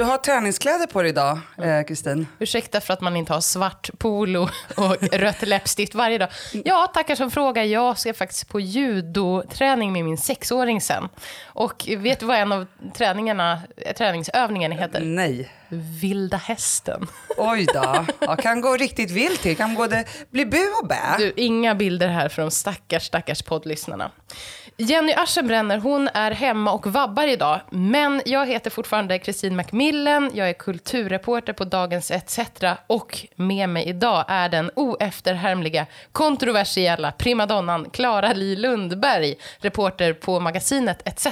Du har träningskläder på dig idag, eh, Kristin. Ursäkta för att man inte har svart polo och rött läppstift varje dag. Ja, tackar som frågar. Jag ska faktiskt på judoträning med min sexåring sen. Och vet du vad en av träningarna, träningsövningarna heter? Nej. Vilda hästen. Oj då. Ja, kan gå riktigt vilt till. Kan både bli bu och bä. Du, inga bilder här för de stackars, stackars poddlyssnarna. Jenny Aschenbrenner, hon är hemma och vabbar idag. Men jag heter fortfarande Kristin Macmillan. Jag är kulturreporter på Dagens ETC. Och med mig idag är den oefterhärmliga, kontroversiella primadonnan Clara Li Lundberg, reporter på magasinet ETC.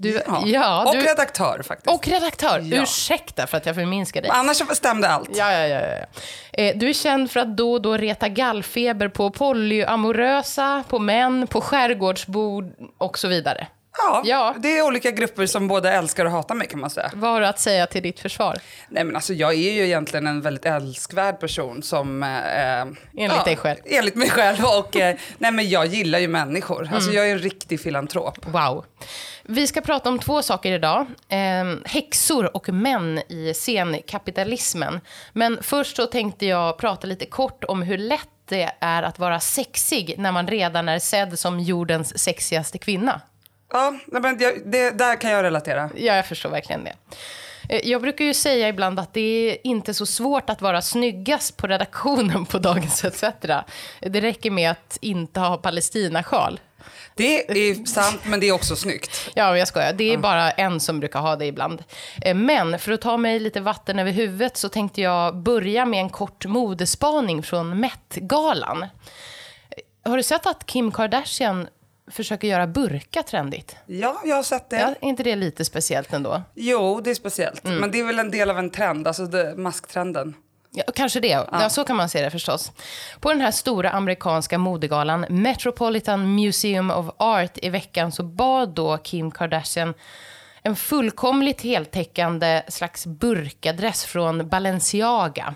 Du, ja. ja och du, redaktör faktiskt. Och redaktör. Ja. Ursäkta för att jag förminskar dig. Annars stämde allt. Ja, ja, ja. ja. Eh, du är känd för att då och då reta gallfeber på polyamorösa, på män, på skärgårdsbord och så vidare. Ja, ja, det är olika grupper som både älskar och hatar mig kan man säga. Vad har du att säga till ditt försvar? Nej men alltså jag är ju egentligen en väldigt älskvärd person som... Eh, enligt ja, dig själv? Enligt mig själv och eh, nej men jag gillar ju människor. Alltså, mm. Alltså jag är en riktig filantrop. Wow. Vi ska prata om två saker idag. Eh, häxor och män i scenkapitalismen. Men först så tänkte jag prata lite kort om hur lätt det är att vara sexig när man redan är sedd som jordens sexigaste kvinna. Ja, men det, det, där kan jag relatera. Ja, jag förstår verkligen det. Eh, jag brukar ju säga ibland att det är inte så svårt att vara snyggast på redaktionen på Dagens ETC. Det räcker med att inte ha Palestinasjal. Det är sant, men det är också snyggt. Ja, jag skojar. Det är bara en som brukar ha det ibland. Eh, men för att ta mig lite vatten över huvudet så tänkte jag börja med en kort modespaning från Met-galan. Har du sett att Kim Kardashian försöker göra burka trendigt. Ja, jag har sett det. Ja, är inte det lite speciellt ändå? Jo, det är speciellt. Mm. Men det är väl en del av en trend, alltså det, masktrenden. Ja, kanske det. Ja. ja. så kan man se det förstås. På den här stora amerikanska modegalan Metropolitan Museum of Art i veckan så bad då Kim Kardashian en fullkomligt heltäckande slags burkadress från Balenciaga.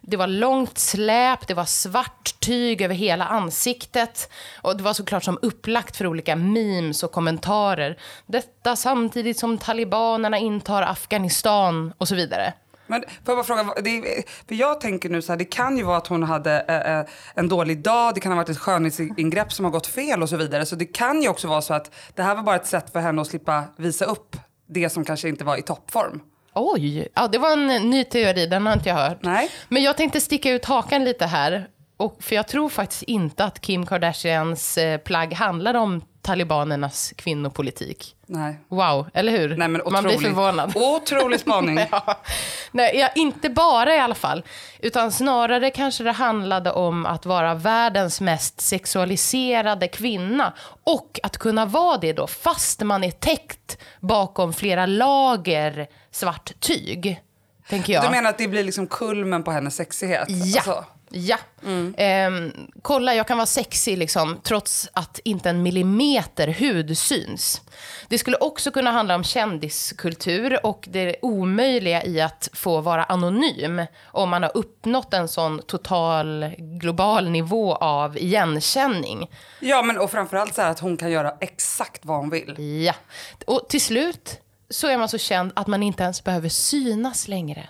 Det var långt släp, det var svart tyg över hela ansiktet och det var såklart som upplagt för olika memes och kommentarer. Detta samtidigt som talibanerna intar Afghanistan och så vidare. Men får jag bara fråga, det, för jag tänker nu så här, det kan ju vara att hon hade äh, en dålig dag, det kan ha varit ett skönhetsingrepp som har gått fel och så vidare. Så det kan ju också vara så att det här var bara ett sätt för henne att slippa visa upp det som kanske inte var i toppform. Oj, ja, det var en ny teori, den har inte jag hört. Nej. Men jag tänkte sticka ut hakan lite här. Och, för jag tror faktiskt inte att Kim Kardashians eh, plagg handlar om talibanernas kvinnopolitik. Nej. Wow, eller hur? Nej, men Man blir förvånad. Otrolig spaning. ja. Nej, ja, inte bara i alla fall. Utan snarare kanske det handlade om att vara världens mest sexualiserade kvinna. Och att kunna vara det då, fast man är täckt bakom flera lager svart tyg. Tänker jag. Du menar att det blir liksom kulmen på hennes sexighet? Ja. Alltså. Ja. Mm. Eh, kolla, jag kan vara sexig liksom, trots att inte en millimeter hud syns. Det skulle också kunna handla om kändiskultur och det omöjliga i att få vara anonym om man har uppnått en sån total global nivå av igenkänning. Ja, men och framförallt så här att hon kan göra exakt vad hon vill. Ja, och till slut så är man så känd att man inte ens behöver synas längre.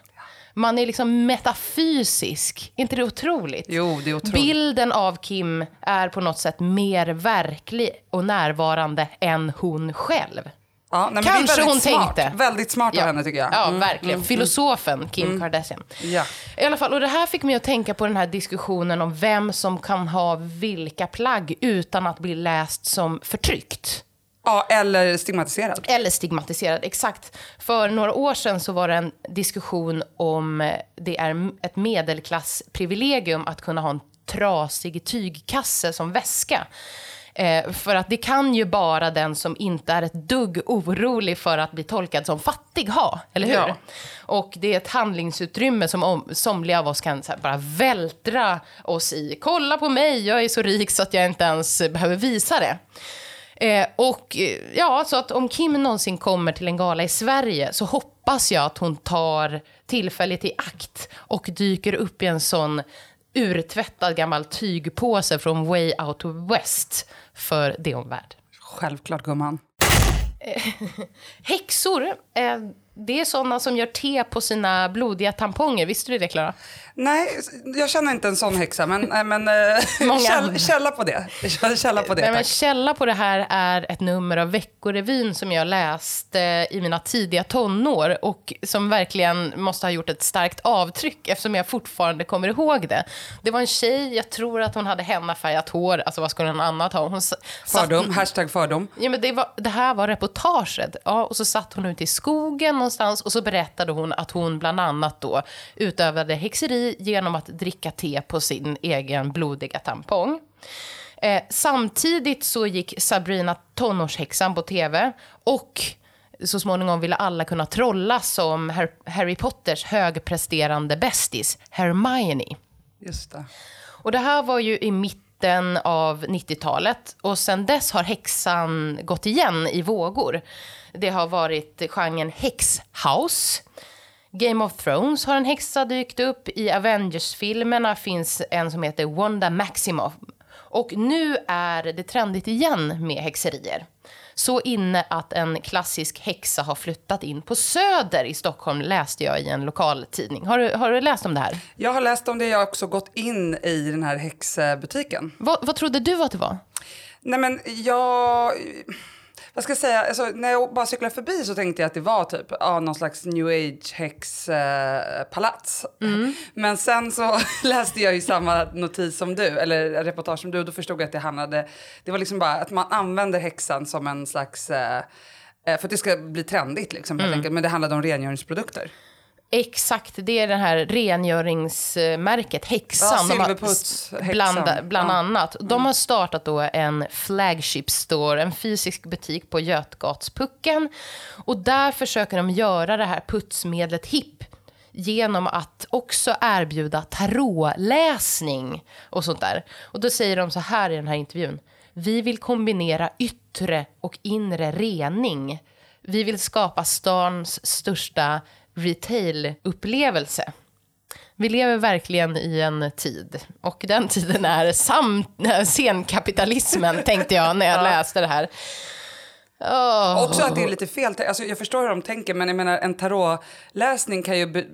Man är liksom metafysisk. Är inte det otroligt? Jo, det är otroligt. Bilden av Kim är på något sätt mer verklig och närvarande än hon själv. Ja, nej, Kanske hon smart. tänkte. Väldigt smart av ja. henne tycker jag. Ja, mm, verkligen. Mm, Filosofen Kim mm. Kardashian. Ja. I alla fall, och det här fick mig att tänka på den här diskussionen om vem som kan ha vilka plagg utan att bli läst som förtryckt. Ja, eller stigmatiserad. Eller stigmatiserad, exakt. För några år sedan så var det en diskussion om det är ett medelklassprivilegium att kunna ha en trasig tygkasse som väska. Eh, för att det kan ju bara den som inte är ett dugg orolig för att bli tolkad som fattig ha, eller hur? Ja. Och det är ett handlingsutrymme som om, somliga av oss kan här, bara vältra oss i. Kolla på mig, jag är så rik så att jag inte ens behöver visa det. Eh, och eh, ja, så att om Kim någonsin kommer till en gala i Sverige så hoppas jag att hon tar tillfället i akt och dyker upp i en sån urtvättad gammal tygpåse från Way Out West. För det hon värd. Självklart, gumman. Häxor, eh, det är sådana som gör te på sina blodiga tamponger. Visste du det, Klara? Nej, jag känner inte en sån häxa, men, eh, men Många käll, andra. källa på det. Källa på det, Nej, men källa på det här är ett nummer av Veckorevyn som jag läste i mina tidiga tonår och som verkligen måste ha gjort ett starkt avtryck eftersom jag fortfarande kommer ihåg det. Det var en tjej, jag tror att hon hade hennafärgat hår, alltså vad skulle hon annat ha? Hon satt- Fördom, hashtag fördom. Ja, men det, var, det här var reportaget. Ja, och så satt hon ute i skogen någonstans och så berättade hon att hon bland annat då utövade häxeri genom att dricka te på sin egen blodiga tampong. Eh, samtidigt så gick Sabrina tonårshäxan på tv och så småningom ville alla kunna trolla som Har- Harry Potters högpresterande bästis Hermione. Just det. Och det här var ju i mitten av 90-talet och sen dess har häxan gått igen i vågor. Det har varit genren häxhouse. Game of Thrones har en häxa dykt upp. I Avengers-filmerna finns en som heter Wanda Maximoff. Och nu är det trendigt igen med häxerier. Så inne att en klassisk häxa har flyttat in på Söder i Stockholm, läste jag i en lokaltidning. Har du, har du läst om det här? Jag har läst om det, jag har också gått in i den här häxbutiken. Vad, vad trodde du att det var? Nej men jag... Vad ska jag säga? Alltså, när jag bara cyklade förbi så tänkte jag att det var typ ja, någon slags new age häxpalats. Mm. Men sen så läste jag ju samma notis som du, eller reportage som du, och då förstod jag att det handlade... Det var liksom bara att man använder häxan som en slags... Eh, eh, för att det ska bli trendigt liksom, helt enkelt. Men det handlade om rengöringsprodukter. Exakt, det är det här rengöringsmärket, Häxan. Ja, Silverputs, s- Häxan. Bland, bland annat. De har startat då en flagship store, en fysisk butik på Götgatspucken. Och där försöker de göra det här putsmedlet hipp genom att också erbjuda tarotläsning och sånt där. Och då säger de så här i den här intervjun. Vi vill kombinera yttre och inre rening. Vi vill skapa stans största retail-upplevelse. Vi lever verkligen i en tid. Och den tiden är sam- senkapitalismen, tänkte jag när jag läste det här. Åh. Också att det är lite fel. Alltså, jag förstår hur de tänker, men jag menar, en tarotläsning kan ju be,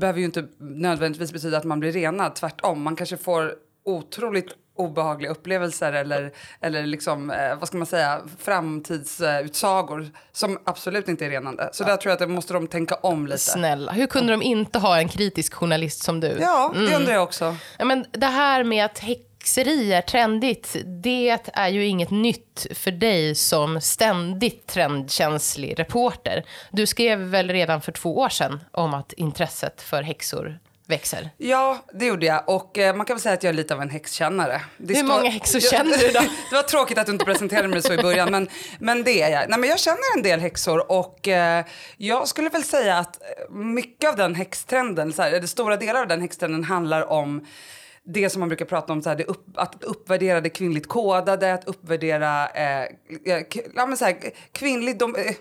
behöver ju inte nödvändigtvis betyda att man blir renad. Tvärtom, man kanske får otroligt obehagliga upplevelser eller, eller liksom, eh, vad ska man säga, framtidsutsagor som absolut inte är renande. Så där tror jag att det måste de tänka om lite. Snälla, hur kunde de inte ha en kritisk journalist som du? Ja, det undrar jag också. Ja, men det här med att häxeri är trendigt, det är ju inget nytt för dig som ständigt trendkänslig reporter. Du skrev väl redan för två år sedan om att intresset för häxor växer? Ja, det gjorde jag. Och eh, man kan väl säga att jag är lite av en häxkännare. Det Hur många häxor känner du då? det var tråkigt att du inte presenterade mig så i början, men, men det är jag. Nej, men jag känner en del häxor och eh, jag skulle väl säga att eh, mycket av den häxtrenden, så här, eller stora delar av den häxtrenden handlar om det som man brukar prata om, så här, upp, att uppvärdera det kvinnligt kodade, att uppvärdera eh, ja, men så här, kvinnligt... De, eh,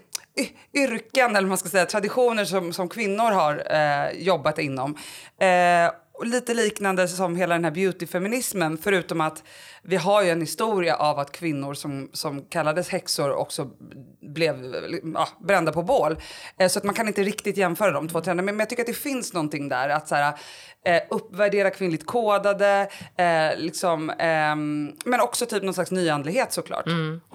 yrken, eller vad man ska säga, traditioner som, som kvinnor har eh, jobbat inom. Eh, och lite liknande som hela den här beautyfeminismen, förutom att vi har ju en historia av att kvinnor som, som kallades häxor också blev ja, brända på bål. Eh, så att man kan inte riktigt jämföra de två trenderna. Men, men jag tycker att det finns någonting där, att så här, eh, uppvärdera kvinnligt kodade, eh, liksom, ehm, men också typ någon slags nyandlighet såklart.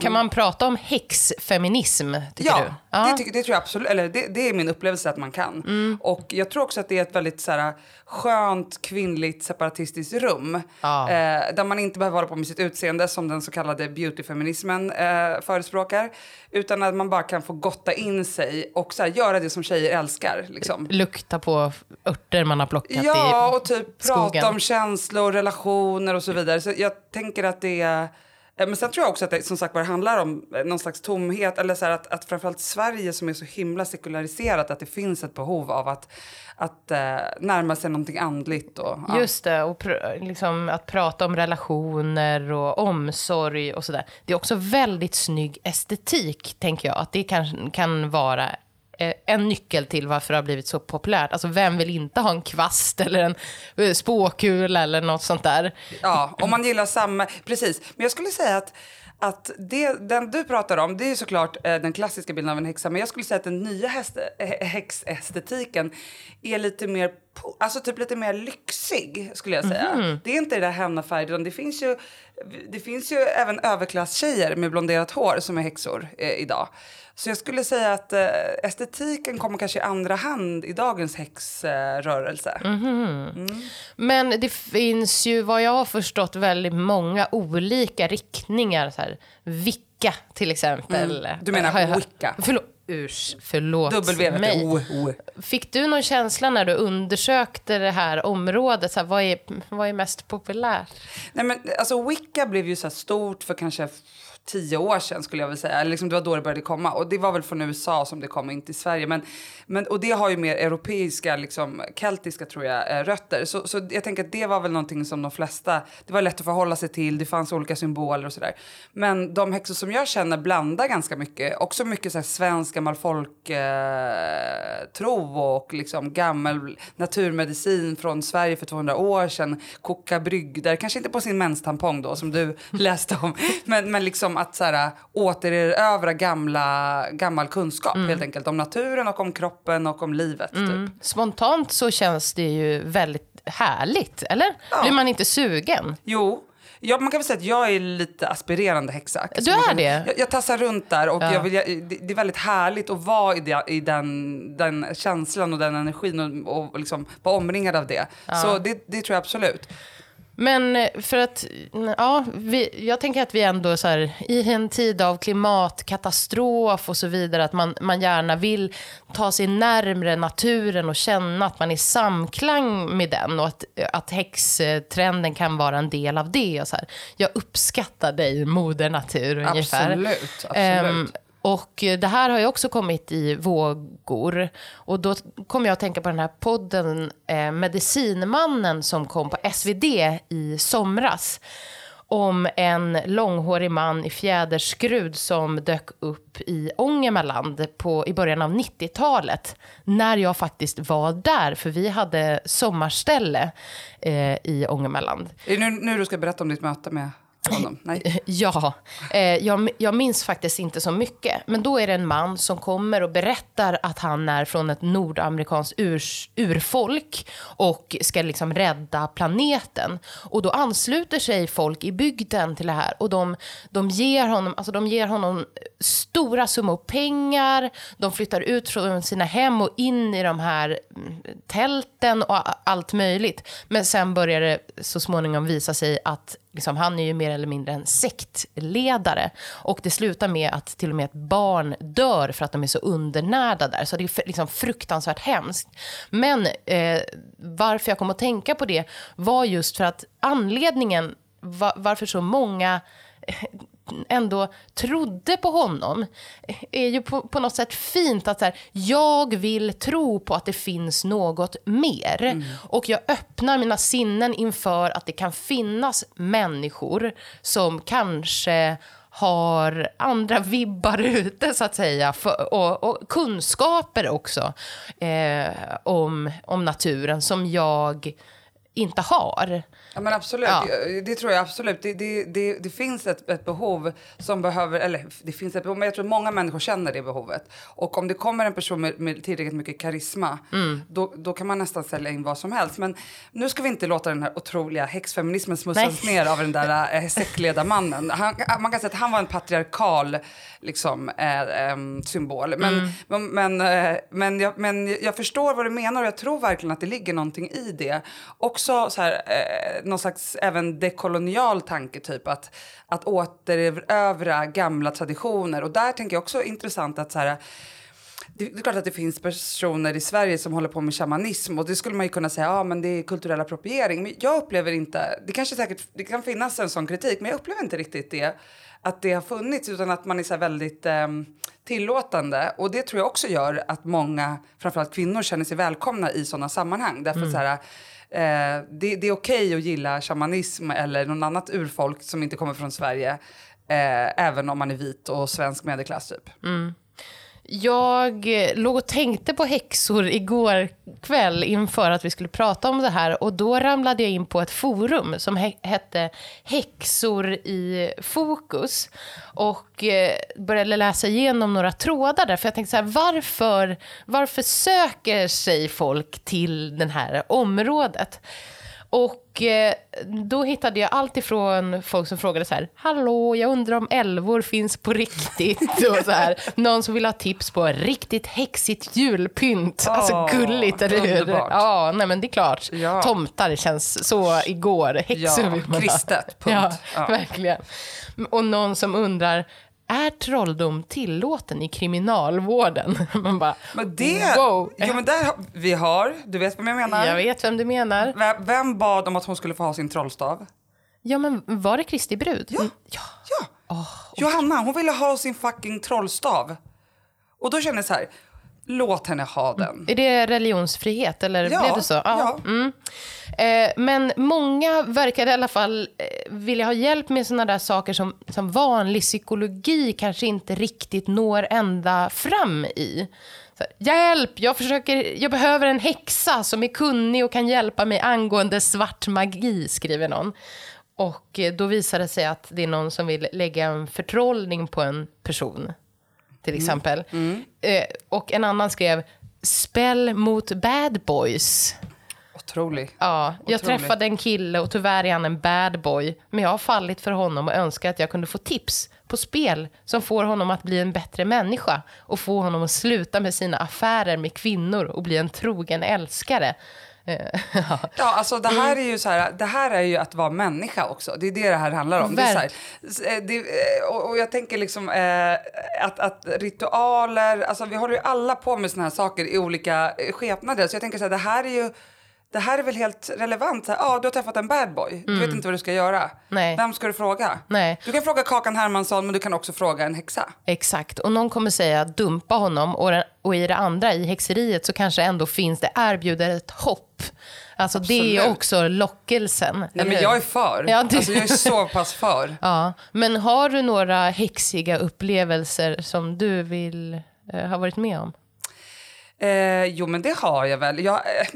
Kan man prata om häxfeminism, tycker Ja, du? Det, tycker, det tror jag absolut. Eller det, det är min upplevelse att man kan. Mm. Och jag tror också att det är ett väldigt så här, skönt kvinnligt separatistiskt rum. Ja. Eh, där man inte behöver hålla på med sitt utseende som den så kallade beautyfeminismen eh, förespråkar. Utan att man bara kan få gotta in sig och så här, göra det som tjejer älskar. Liksom. Lukta på örter man har plockat Ja, i och typ skogen. prata om känslor, relationer och så vidare. Så jag tänker att det är... Eh, men sen tror jag också att det som sagt bara handlar om eh, någon slags tomhet. Eller så här att, att framförallt Sverige som är så himla sekulariserat att det finns ett behov av att, att eh, närma sig någonting andligt. Och, ja. Just det, och pr- liksom att prata om relationer och omsorg och sådär. Det är också väldigt snygg estetik, tänker jag. Att det kan, kan vara en nyckel till varför det har blivit så populärt. Alltså vem vill inte ha en kvast eller en eh, spåkula eller något sånt där? Ja, om man gillar samma... Precis. Men jag skulle säga att, att det, den du pratar om det är såklart eh, den klassiska bilden av en häxa men jag skulle säga att den nya häst, eh, häxestetiken är lite mer Alltså typ lite mer lyxig skulle jag säga. Mm. Det är inte det där hemmafärg, det finns ju det finns ju även överklasstjejer med blonderat hår som är häxor eh, idag. Så jag skulle säga att eh, estetiken kommer kanske i andra hand i dagens häxrörelse. Eh, mm. mm. Men det finns ju vad jag har förstått väldigt många olika riktningar. Så här, Vicka till exempel. Mm. Du menar Wicca? Förlåt. Urs, förlåt w mig. O, o. Fick du någon känsla när du undersökte det här området? Så här, vad, är, vad är mest populärt? Nej, men, alltså, Wicca blev ju så stort för kanske tio år sedan skulle jag vilja säga. liksom, det var då det började komma. Och det var väl från USA som det kom, inte i Sverige. Men, men, och det har ju mer europeiska, liksom, keltiska tror jag, eh, rötter. Så, så jag tänker att det var väl någonting som de flesta, det var lätt att förhålla sig till, det fanns olika symboler och sådär. Men de häxor som jag känner blandar ganska mycket, också mycket så här, svensk gammal folktro eh, och liksom gammal naturmedicin från Sverige för 200 år sedan. Koka brygder, kanske inte på sin menstampong då som du läste om, men, men liksom att så här, återerövra gamla, gammal kunskap mm. helt enkelt om naturen och om kroppen och om livet. Mm. Typ. Spontant så känns det ju väldigt härligt, eller? Ja. Blir man inte sugen? Jo. Ja, man kan väl säga att jag är lite aspirerande häxa. Du är det? Jag, jag tassar runt där och ja. jag vill, jag, det, det, är väldigt härligt att vara i, det, i den, den känslan och den energin och, och liksom vara omringad av det. Ja. Så det, det tror jag absolut. Men eh, för att, ja, vi, jag tänker att vi ändå så här, i en tid av klimatkatastrof och så vidare, att man, man gärna vill ta sig närmre naturen och känna att man är i samklang med den och att, att häxtrenden kan vara en del av det. Och så här. Jag uppskattar dig, moder natur, ungefär. Absolut, absolut. Um, och eh, det här har ju också kommit i vågor. Och då kommer jag att tänka på den här podden eh, Medicinmannen som kom på SvD i somras. Om en långhårig man i fjäderskrud som dök upp i Ångermanland på, i början av 90-talet. När jag faktiskt var där, för vi hade sommarställe eh, i Ångermanland. Är det nu, nu du ska berätta om ditt möte med honom? Nej. Eh, ja, eh, jag, jag minns faktiskt inte så mycket. Men då är det en man som kommer och berättar att han är från ett nordamerikanskt ur, urfolk och ska liksom rädda planeten. Och då ansluter sig folk i bygden till det här och de, de, ger, honom, alltså de ger honom stora summor pengar. De flyttar ut från sina hem och in i de här mm, tälten och allt möjligt. Men sen börjar det så småningom visa sig att liksom, han är ju mer eller mindre en sektledare. Och det slutar med att till och med ett barn dör för att de är så undernärda där. Så det är liksom fruktansvärt hemskt. Men eh, varför jag kom att tänka på det var just för att anledningen var, varför så många ändå trodde på honom är ju på, på något sätt fint att så här, jag vill tro på att det finns något mer. Mm. Och jag öppnar mina sinnen inför att det kan finnas människor som kanske har andra vibbar ute, så att säga. För, och, och, kunskaper också eh, om, om naturen som jag inte har. Ja, men absolut, ja. det tror jag absolut. Det, det, det, det, finns ett, ett behov som behöver, eller det finns ett behov, men jag tror många människor känner det behovet. Och om det kommer en person med, med tillräckligt mycket karisma, mm. då, då kan man nästan sälja in vad som helst. Men nu ska vi inte låta den här otroliga häxfeminismen smutsas ner av den där äh, säckledarmannen. Han, man kan säga att han var en patriarkal liksom, äh, äh, symbol. Men, mm. men, men, äh, men, jag, men jag förstår vad du menar och jag tror verkligen att det ligger någonting i det. Också så här, äh, någon slags även dekolonial tanke, typ att, att återerövra gamla traditioner. Och där tänker jag också intressant att så här, det är klart att det finns personer i Sverige som håller på med shamanism och det skulle man ju kunna säga, ja men det är kulturell appropriering. Men jag upplever inte, det kanske säkert, det kan finnas en sån kritik, men jag upplever inte riktigt det, att det har funnits utan att man är så väldigt eh, tillåtande. Och det tror jag också gör att många, framförallt kvinnor, känner sig välkomna i sådana sammanhang. Därför mm. så här, Eh, det, det, är okej okay att gilla shamanism eller någon annat urfolk som inte kommer från Sverige. Eh, även om man är vit och svensk medelklass typ. Mm. Jag låg och tänkte på häxor igår kväll inför att vi skulle prata om det här. Och då ramlade jag in på ett forum som he hette Häxor i fokus. Och eh, började läsa igenom några trådar där. För jag tänkte så här, varför, varför söker sig folk till det här området? Och eh, då hittade jag allt ifrån folk som frågade så här, hallå, jag undrar om älvor finns på riktigt. och så här, någon som vill ha tips på riktigt häxigt julpynt. Åh, alltså gulligt, eller hur? Ja, nej men det är klart. Ja. Tomtar känns så igår. Häxor Ja, vill man ha. kristet, punkt. Ja, Ja. verkligen. Och någon som undrar, är trolldom tillåten i kriminalvården? Man bara, Men det... wow. Jo, men där vi har... Du vet vem jag menar? Jag vet vem du menar. Vem, vem bad om att hon skulle få ha sin trollstav? Ja, men var det Kristi brud? Ja. ja. Ja. Johanna, hon ville ha sin fucking trollstav. Och då kände jag så här, låt henne ha den. Är det religionsfrihet, eller Ja, blev det så? ja. Mm. Eh, men många verkar i alla fall eh, vilja ha hjälp med såna där saker som, som vanlig psykologi kanske inte riktigt når ända fram i. Så, hjälp! Jag, försöker, jag behöver en häxa som är kunnig och kan hjälpa mig angående svart magi, skriver någon. Och eh, då visar det sig att det är någon som vill lägga en förtrollning på en person till exempel. Eh, och en annan skrev spel mot bad boys. Otrolig. Ja, jag Otroligt. träffade en kille och tyvärr är han en bad boy. Men jag har fallit för honom och önskar att jag kunde få tips på spel som får honom att bli en bättre människa och få honom att sluta med sina affärer med kvinnor och bli en trogen älskare. Eh, ja. Ja, alltså det här är ju så här, det här är ju att vara människa också. Det är det det här handlar om. Det är så här, eh, det, eh, och, och jag tänker liksom eh, att, att ritualer, alltså vi håller ju alla på med såna här saker i olika skepnader. Så jag tänker så här, det här är ju det här är väl helt relevant. Ja, du har träffat en bad boy. Du vet inte vad du ska göra. Mm. Nej. Vem ska du fråga? Nej. Du kan fråga Kakan Hermansson, men du kan också fråga en häxa. Exakt, och någon kommer säga dumpa honom och, den, och i det andra, i häxeriet, så kanske ändå finns det erbjuder ett hopp. Alltså det är Absolut. också lockelsen. Nej, men jag är för. Ja, du- Alltså, jag är så pass för. Ja, men har du några häxiga upplevelser som du vill eh, ha varit med om? Eh, jo, men det har jag väl. Jag, eh,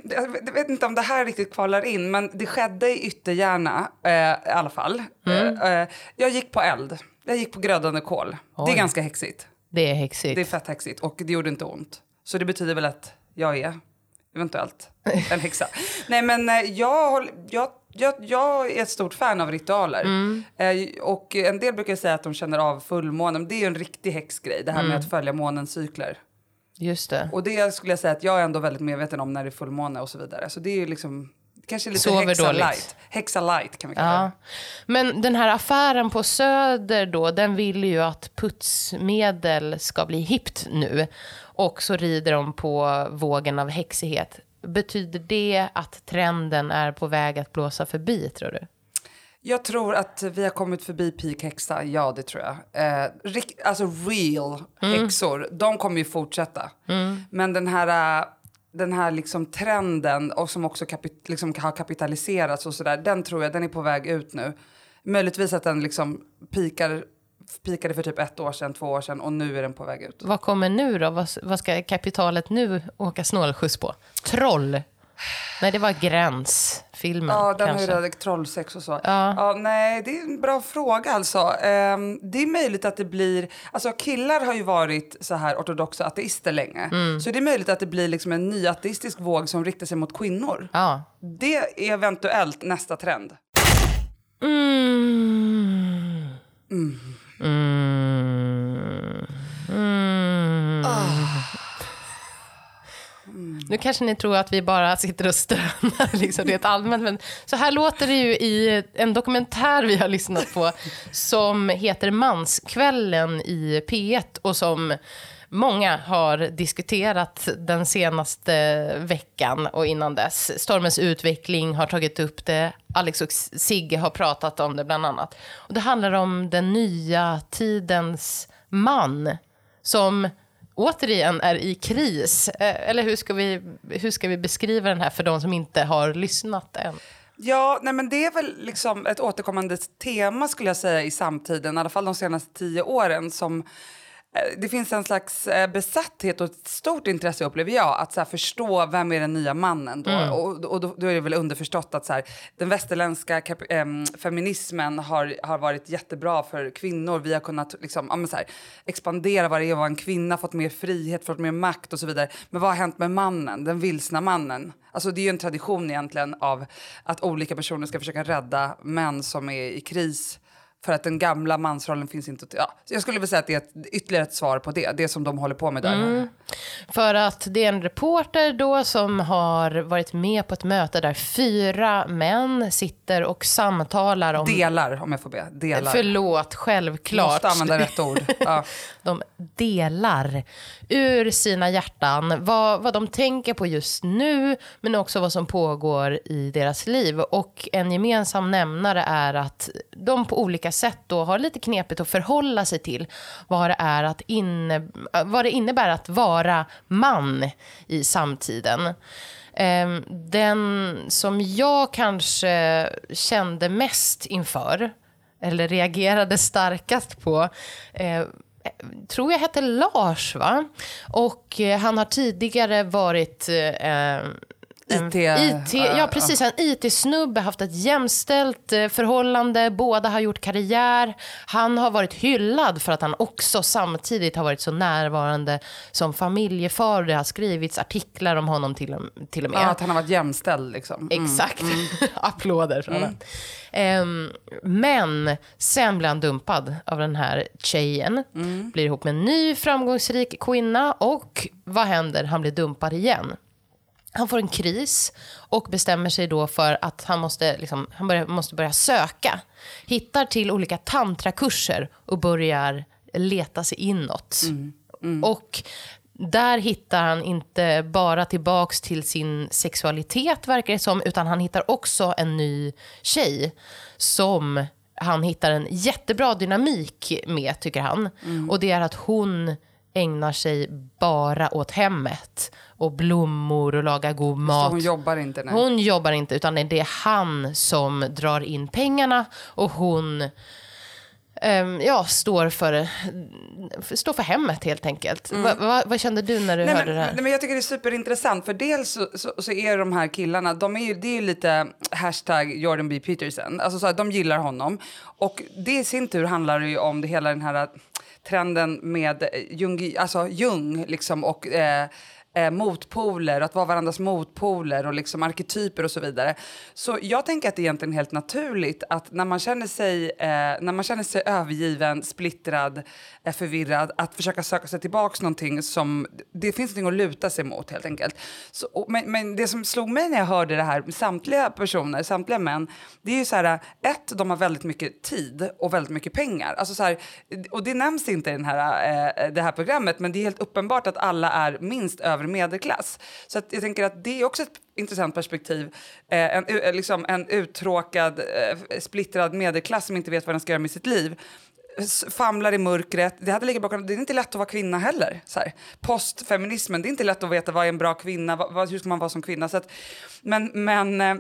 jag vet inte om det här riktigt kvalar in, men det skedde i Ytterhärna eh, i alla fall. Mm. Eh, eh, jag gick på eld. Jag gick på glödande kol. Det Oj. är ganska häxigt. Det är häxigt. Det är fett häxigt och det gjorde inte ont. Så det betyder väl att jag är eventuellt en häxa. Nej, men eh, jag, jag, jag, jag är ett stort fan av ritualer. Mm. Eh, och en del brukar säga att de känner av fullmånen. Det är ju en riktig häxgrej, det här Mm. med att följa månens cykler. Just det. Och det skulle jag säga att jag är ändå väldigt medveten om när det är fullmåne och så vidare. Så det är ju liksom kanske lite Sover häxa dåligt. light. Häxa light kan vi kalla Ja. det. Men den här affären på Söder då, den vill ju att putsmedel ska bli hippt nu. Och så rider de på vågen av häxighet. Betyder det att trenden är på väg att blåsa förbi, tror du? Jag tror att vi har kommit förbi peak häxa, ja det tror jag. Eh, alltså real Mm. häxor, de kommer ju fortsätta. Men den här, eh, den här liksom trenden och som också kapit- liksom har kapitaliserats och sådär, den tror jag den är på väg ut nu. Möjligtvis att den liksom pikar, pikade för typ ett år sedan, två år sedan och nu är den på väg ut. Vad kommer nu då? Vad, vad ska kapitalet nu åka snålskjuts på? Troll? Nej, det var Gräns-filmen Ja, den kanske. redan trollsex och så. Ja. nej, det är en bra fråga alltså. Ehm, det är möjligt att det blir, alltså killar har ju varit så här ortodoxa ateister länge. Mm. Så det är möjligt att det blir liksom en ny ateistisk våg som riktar sig mot kvinnor. Ja. Det är eventuellt nästa trend. Mm. Mm. Mm. Nu kanske ni tror att vi bara sitter och stönar liksom, rent allmänt. Men så här låter det ju i en dokumentär vi har lyssnat på som heter Manskvällen i P1 och som många har diskuterat den senaste veckan och innan dess. Stormens utveckling har tagit upp det. Alex och Sigge har pratat om det bland annat. Och det handlar om den nya tidens man som återigen är i kris. Eh, eller hur ska, vi, hur ska vi beskriva den här för de som inte har lyssnat än? Ja, nej men det är väl liksom ett återkommande tema skulle jag säga i samtiden, i alla fall de senaste tio åren som det finns en slags eh, besatthet och ett stort intresse upplever jag att så förstå vem är den nya mannen då. Mm. Och, och då, då, är det väl underförstått att så här, den västerländska äm, ehm, feminismen har, har varit jättebra för kvinnor. Vi har kunnat liksom, ja, så här, expandera vad det är att vara en kvinna, fått mer frihet, fått mer makt och så vidare. Men vad har hänt med mannen, den vilsna mannen? Alltså det är ju en tradition egentligen av att olika personer ska försöka rädda män som är i kris för att den gamla mansrollen finns inte. Ja, jag skulle vilja säga att det är ett, ytterligare ett svar på det, det som de håller på med där. Mm. För att det är en reporter då som har varit med på ett möte där fyra män sitter och samtalar om... Delar, om jag får be. Delar. Förlåt, självklart. Måste använda rätt ord. Ja. de delar ur sina hjärtan vad, vad de tänker på just nu, men också vad som pågår i deras liv. Och en gemensam nämnare är att de på olika sätt då har lite knepigt att förhålla sig till vad det, är att inne, vad det innebär att vara man i samtiden. Ehm, den som jag kanske kände mest inför, eller reagerade starkast på, eh, tror jag hette Lars, va? Och eh, han har tidigare varit eh, IT, IT, ja, precis. En IT-snubbe, haft ett jämställt eh, förhållande, båda har gjort karriär. Han har varit hyllad för att han också samtidigt har varit så närvarande som familjefar. Det har skrivits artiklar om honom till, till och med. Ja, att han har varit jämställd liksom. Mm. Exakt. Mm. Applåder från mm. Um, men sen blir han dumpad av den här tjejen. Mm. Blir ihop med en ny framgångsrik kvinna och vad händer? Han blir dumpad igen. Han får en kris och bestämmer sig då för att han måste, liksom, han börjar, måste börja söka. Hittar till olika tantrakurser och börjar leta sig inåt. Mm. Mm. Och där hittar han inte bara tillbaks till sin sexualitet, verkar det som, utan han hittar också en ny tjej som han hittar en jättebra dynamik med, tycker han. Mm. Och det är att hon ägnar sig bara åt hemmet och blommor och lagar god mat. Så hon jobbar inte? Nej. Hon jobbar inte, utan det är han som drar in pengarna och hon um, ja, står, för, står för hemmet helt enkelt. Mm. Va, va, vad kände du när du nej, hörde men, det här? Nej, men jag tycker det är superintressant, för dels så, så, så, är de här killarna, de är ju, det är ju lite hashtag Jordan B. Peterson, alltså så att de gillar honom. Och det i sin tur handlar ju om det hela den här trenden med eh, Jung, alltså Jung liksom, och eh, eh, motpoler, att vara varandras motpoler och liksom arketyper och så vidare. Så jag tänker att det är egentligen helt naturligt att när man känner sig, eh, när man känner sig övergiven, splittrad, eh, förvirrad, att försöka söka sig tillbaks någonting som, det finns någonting att luta sig mot helt enkelt. Så, och, men, men, det som slog mig när jag hörde det här, samtliga personer, samtliga män, det är ju så här, ett, de har väldigt mycket tid och väldigt mycket pengar. Alltså så här, och det nämns inte i den här, eh, det här programmet, men det är helt uppenbart att alla är minst över övre medelklass. Så att jag tänker att det är också ett intressant perspektiv. Eh, en, eh, liksom en uttråkad, eh, splittrad medelklass som inte vet vad den ska göra med sitt liv famlar i mörkret. Det, hade lika det är inte lätt att vara kvinna heller. Så här. Postfeminismen, det är inte lätt att veta vad är en bra kvinna, vad, hur ska man vara som kvinna. Så att, men men eh,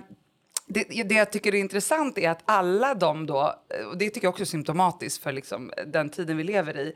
det, det jag tycker är intressant är att alla de då, eh, och det tycker jag också är symptomatiskt för liksom den tiden vi lever i, eh,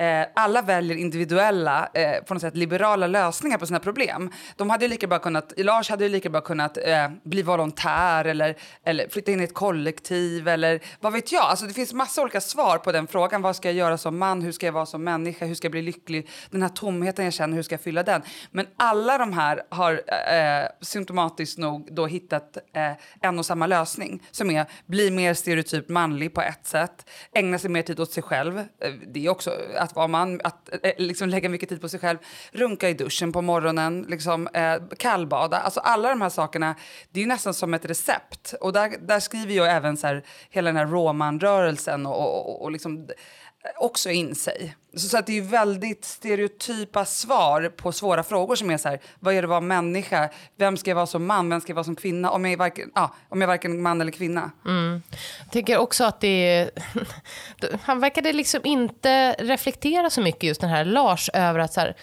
Eh, alla väljer individuella, eh, på något sätt liberala lösningar på sina problem. De hade lika bra kunnat, Lars hade lika bra kunnat eh, bli volontär eller, eller flytta in i ett kollektiv eller vad vet jag. Alltså det finns massa olika svar på den frågan. Vad ska jag göra som man? Hur ska jag vara som människa? Hur ska jag bli lycklig? Den här tomheten jag känner, hur ska jag fylla den? Men alla de här har eh, symptomatiskt nog då hittat eh, en och samma lösning som är bli mer stereotypt manlig på ett sätt, ägna sig mer tid åt sig själv. Eh, det är också att vara man, att eh, eh, liksom lägga mycket tid på sig själv, runka i duschen på morgonen, liksom, eh, kallbada. Alltså alla de här sakerna, det är nästan som ett recept. Och där, där skriver jag även så här, hela den här råmanrörelsen och, och, och, och liksom, också in sig. Så, så att det är väldigt stereotypa svar på svåra frågor som är så här, vad är det att vara människa? Vem ska jag vara som man? Vem ska jag vara som kvinna? Om jag är varken, ah, om jag är varken man eller kvinna. Mm. Jag tycker också att det är, han verkade liksom inte reflektera så mycket just den här Lars över att så här,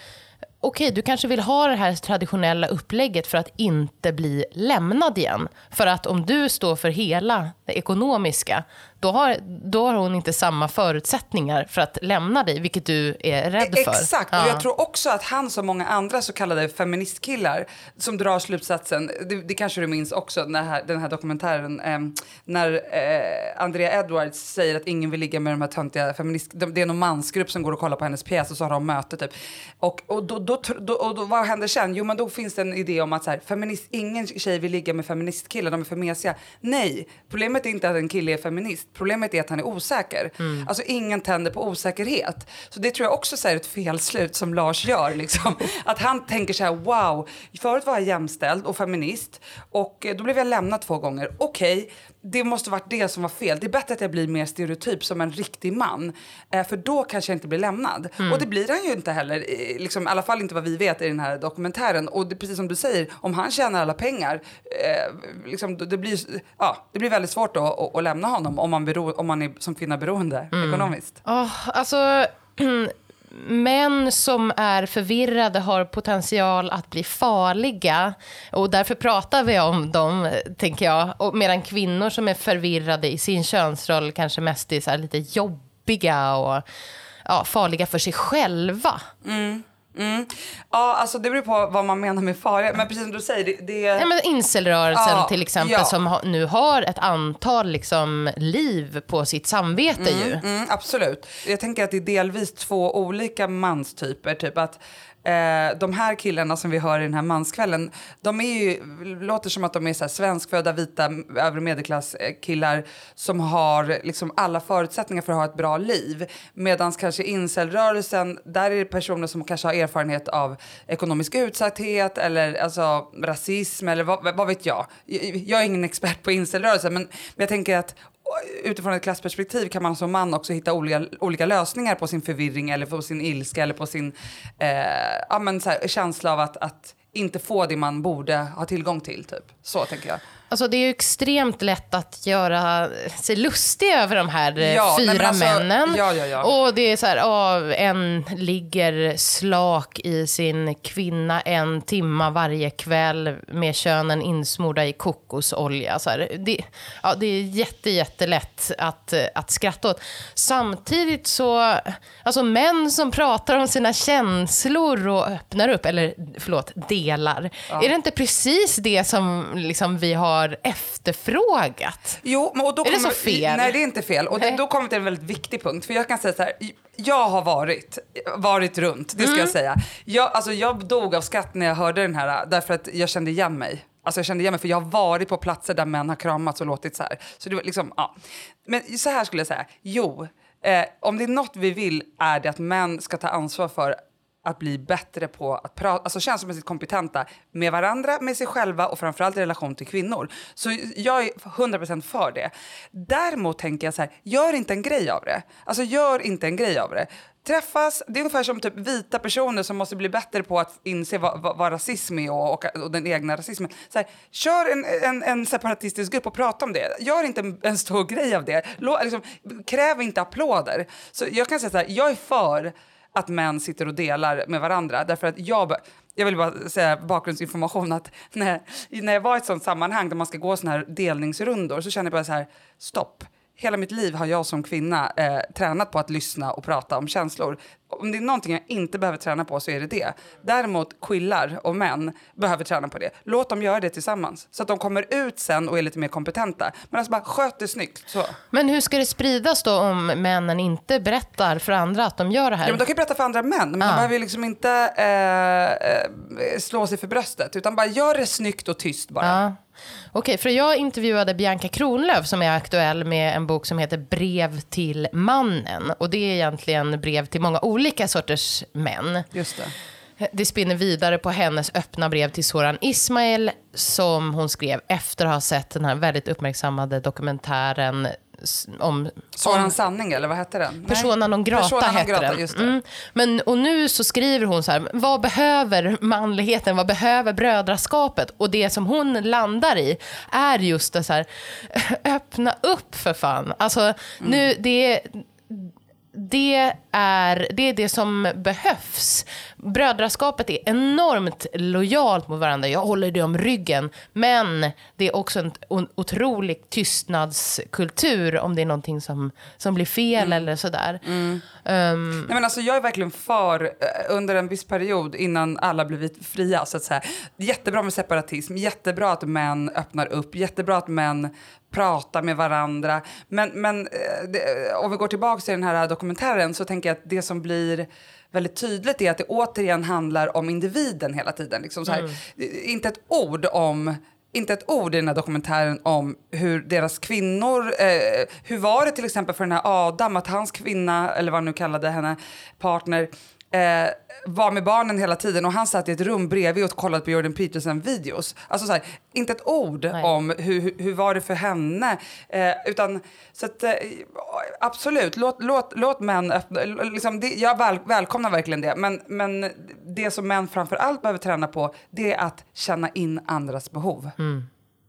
okej, du kanske vill ha det här traditionella upplägget för att inte bli lämnad igen. För att om du står för hela det ekonomiska, då har, då har hon inte samma förutsättningar för att lämna dig, vilket du är rädd för. Exakt, och jag tror också att han som många andra så kallade feministkillar som drar slutsatsen, det, det kanske du minns också, den här, den här dokumentären, eh, när eh, Andrea Edwards säger att ingen vill ligga med de här töntiga feminist... Det är någon mansgrupp som går och kollar på hennes pjäs och så har de möte typ. Och, och, då, då, då, och då, vad händer sen? Jo men då finns det en idé om att så här, feminist, ingen tjej vill ligga med feministkillar, de är för mesiga. Nej, problemet är inte att en kille är feminist, problemet är att han är osäker. Mm. Alltså ingen tänder på osäkerhet. Så det tror jag också är ett felslut som Lars gör. Liksom. Att han tänker så här, wow, förut var jag jämställd och feminist och eh, då blev jag lämnad två gånger. Okej, okay, det måste varit det som var fel. Det är bättre att jag blir mer stereotyp som en riktig man. Eh, för då kanske jag inte blir lämnad. Mm. Och det blir han ju inte heller, liksom, i alla fall inte vad vi vet i den här dokumentären. Och det, precis som du säger, om han tjänar alla pengar, eh, liksom, det, blir, ja, det blir väldigt svårt att, att, att lämna honom om man, bero, om man är som kvinna beroende mm. ekonomiskt. Oh, alltså... män som är förvirrade har potential att bli farliga. Och därför pratar vi om dem, tänker jag. Och medan kvinnor som är förvirrade i sin könsroll kanske mest är så lite jobbiga och ja, farliga för sig själva. Mm. Mm. Ja, alltså det beror på vad man menar med farliga. Men precis som du säger, det... det... Ja, men incelrörelsen ja, till exempel ja. som ha, nu har ett antal liksom, liv på sitt samvete mm, ju. Mm, absolut. Jag tänker att det är delvis två olika manstyper. Typ att Eh, de här killarna som vi hör i den här manskvällen, de är ju, låter som att de är så här svenskfödda, vita, övre medelklass eh, killar som har liksom alla förutsättningar för att ha ett bra liv. Medan kanske incelrörelsen, där är det personer som kanske har erfarenhet av ekonomisk utsatthet eller alltså rasism eller vad, vad vet jag. Jag är ingen expert på incelrörelsen men, men jag tänker att utifrån ett klassperspektiv kan man som man också hitta olika, olika lösningar på sin förvirring eller på sin ilska eller på sin eh, ja, men så här, känsla av att, att inte få det man borde ha tillgång till. Typ. Så tänker jag. Alltså det är ju extremt lätt att göra sig lustig över de här eh, ja, fyra nej, alltså, männen. Ja, ja, och det är så här, oh, en ligger slak i sin kvinna en timma varje kväll med könen insmorda i kokosolja. Så här, det, ja, det är jätte, jättelätt att, att skratta åt. Samtidigt så, alltså män som pratar om sina känslor och öppnar upp, eller förlåt, delar. Är det inte precis det som liksom vi har har efterfrågat. Jo, och då är det så fel? Nej, det är inte fel. Och det, då kommer vi till en väldigt viktig punkt. För jag kan säga så här, jag har varit, varit runt, det ska mm. jag säga. Jag, alltså, jag dog av skratt när jag hörde den här, därför att jag kände igen mig. Alltså jag kände igen mig för jag har varit på platser där män har kramats och låtit så här. Så det var liksom, ja. Men så här skulle jag säga, jo, eh, om det är något vi vill är det att män ska ta ansvar för att bli bättre på att prata, alltså känslomässigt kompetenta med varandra, med sig själva och framförallt i relation till kvinnor. Så jag är 100% för det. Däremot tänker jag så här, gör inte en grej av det. Alltså gör inte en grej av det. Träffas, det är ungefär som typ vita personer som måste bli bättre på att inse vad, vad, vad rasism är och, och, och, den egna rasismen. Så här, kör en, en, en, separatistisk grupp och prata om det. Gör inte en, en stor grej av det. Lå, liksom, kräv inte applåder. Så jag kan säga så här, jag är för att män sitter och delar med varandra. Därför att jag, jag vill bara säga bakgrundsinformation att när, när jag var i ett sånt sammanhang där man ska gå såna här delningsrundor så känner jag bara så här, stopp hela mitt liv har jag som kvinna eh, tränat på att lyssna och prata om känslor. Om det är någonting jag inte behöver träna på så är det det. Däremot killar och män behöver träna på det. Låt dem göra det tillsammans så att de kommer ut sen och är lite mer kompetenta. Men alltså bara sköt det snyggt. Så. Men hur ska det spridas då om männen inte berättar för andra att de gör det här? Ja, men de kan berätta för andra män, men ah. de behöver liksom inte eh, eh, slå sig för bröstet utan bara gör det snyggt och tyst bara. Ah. Okej, för jag intervjuade Bianca Kronlöf som är aktuell med en bok som heter Brev till mannen. Och det är egentligen brev till många olika sorters män. Just det. Det spinner vidare på hennes öppna brev till Soran Ismail som hon skrev efter att ha sett den här väldigt uppmärksammade dokumentären om... Soran sanning eller vad hette den? Persona non grata Persona hette grata, den. Mm. Men, och nu så skriver hon så här, vad behöver manligheten, vad behöver brödraskapet? Och det som hon landar i är just det så här, öppna upp för fan. Alltså mm. nu, det är det är, det är det som behövs. Brödraskapet är enormt lojalt mot varandra. Jag håller det om ryggen. Men det är också en otrolig tystnadskultur om det är någonting som, som blir fel mm. eller sådär. Mm. Um, Nej, men alltså, jag är verkligen för, eh, under en viss period innan alla blivit fria, så att säga. jättebra med separatism, jättebra att män öppnar upp, jättebra att män prata med varandra. Men, men eh, det, om vi går tillbaka till den här dokumentären så tänker jag att det som blir väldigt tydligt är att det återigen handlar om individen hela tiden. Liksom så här, mm. Inte ett ord om inte ett ord i den här dokumentären om hur deras kvinnor... Eh, hur var det till exempel för den här Adam, att hans kvinna, eller vad han nu kallade henne, partner eh, var med barnen hela tiden och han satt i ett rum bredvid och kollade på Jordan Peterson-videos. Alltså så här, inte ett ord Nej. om hur, hur var det för henne. Eh, utan, så att, eh, absolut, låt, låt, låt män öppna, liksom, det, Jag väl, välkomnar verkligen det. Men, men det som män framför allt behöver träna på det är att känna in andras behov. Mm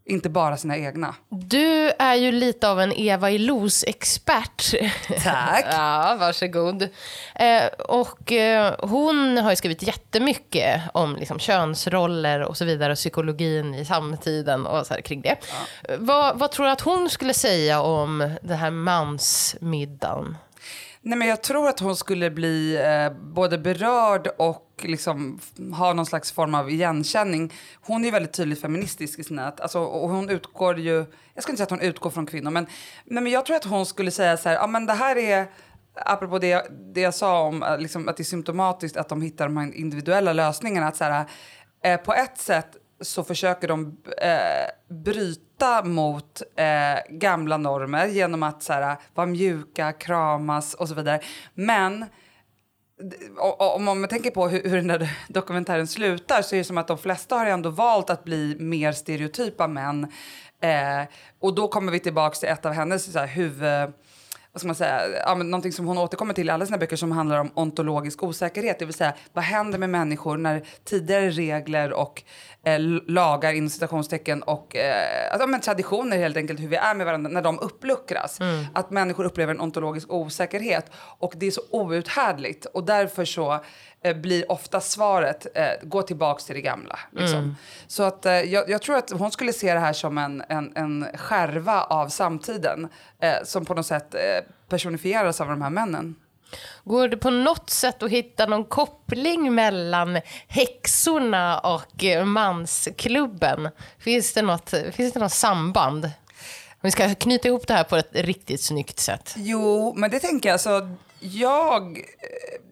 inte bara sina egna. Du är ju lite av en Eva Illouz-expert. Tack. ja, varsågod. Eh, och eh, hon har ju skrivit jättemycket om liksom, könsroller och så vidare, och psykologin i samtiden och så här, kring det. Ja. Vad, vad tror du att hon skulle säga om den här mansmiddagen? Nej, men jag tror att hon skulle bli eh, både berörd och liksom ha någon slags form av igenkänning. Hon är väldigt tydligt feministisk i sina... Alltså, och hon utgår ju... Jag ska inte säga att hon utgår från kvinnor, men, nej, men jag tror att hon skulle säga så här, ja men det här är... Apropå det, det jag sa om eh, liksom, att det är symptomatiskt att de hittar de här individuella lösningarna. Att så här, eh, på ett sätt så försöker de eh, bryta mot eh, gamla normer genom att så här, vara mjuka, kramas och så vidare. Men om man tänker på hur, hur den där dokumentären slutar så är det som att de flesta har ändå valt att bli mer stereotypa män. Eh, och då kommer vi tillbaka till ett av hennes så här, huvud vad ska man säga, ja, men någonting som hon återkommer till i alla sina böcker som handlar om ontologisk osäkerhet. Det vill säga, vad händer med människor när tidigare regler och eh, lagar, inom citationstecken, och eh, alltså, men traditioner helt enkelt, hur vi är med varandra, när de uppluckras. Mm. Att människor upplever en ontologisk osäkerhet. Och det är så outhärdligt. Och därför så blir ofta svaret eh, gå tillbaks till det gamla. Liksom. Mm. Så att, eh, jag, jag, tror att hon skulle se det här som en, en, en skärva av samtiden eh, som på något sätt eh, personifieras av de här männen. Går det på något sätt att hitta någon koppling mellan häxorna och eh, mansklubben? Finns det något, finns det något samband? Vi ska knyta ihop det här på ett riktigt snyggt sätt. Jo, men det tänker jag. Alltså, jag,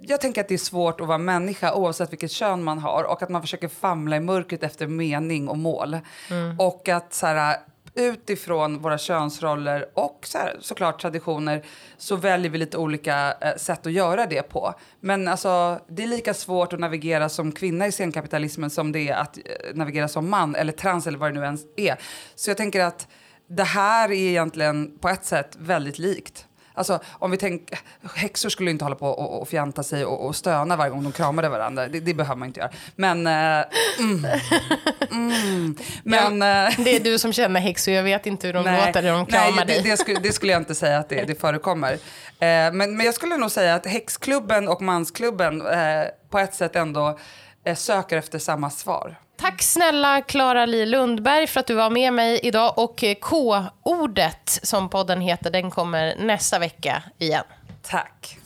jag tänker att det är svårt att vara människa oavsett vilket kön man har och att man försöker famla i mörkret efter mening och mål. Mm. Och att så här, utifrån våra könsroller och så här, såklart traditioner så väljer vi lite olika eh, sätt att göra det på. Men alltså, det är lika svårt att navigera som kvinna i scenkapitalismen som det är att eh, navigera som man eller trans eller vad det nu ens är. Så jag tänker att det här är egentligen på ett sätt väldigt likt. Alltså, om vi tänker, häxor skulle inte hålla på och, och fjanta sig och, och stöna varje gång de kramade varandra. Det, det behöver man inte göra. Men... Eh, mm, mm, men ja, eh, det är du som känner häxor. Jag vet inte hur de nej, låter när de kramar nej, dig. Det, det, skulle, det skulle jag inte säga att det, det förekommer. Eh, men, men jag skulle nog säga att häxklubben och mansklubben eh, på ett sätt ändå eh, söker efter samma svar. Tack snälla Klara Li Lundberg för att du var med mig idag. Och K-ordet, som podden heter, den kommer nästa vecka igen. Tack.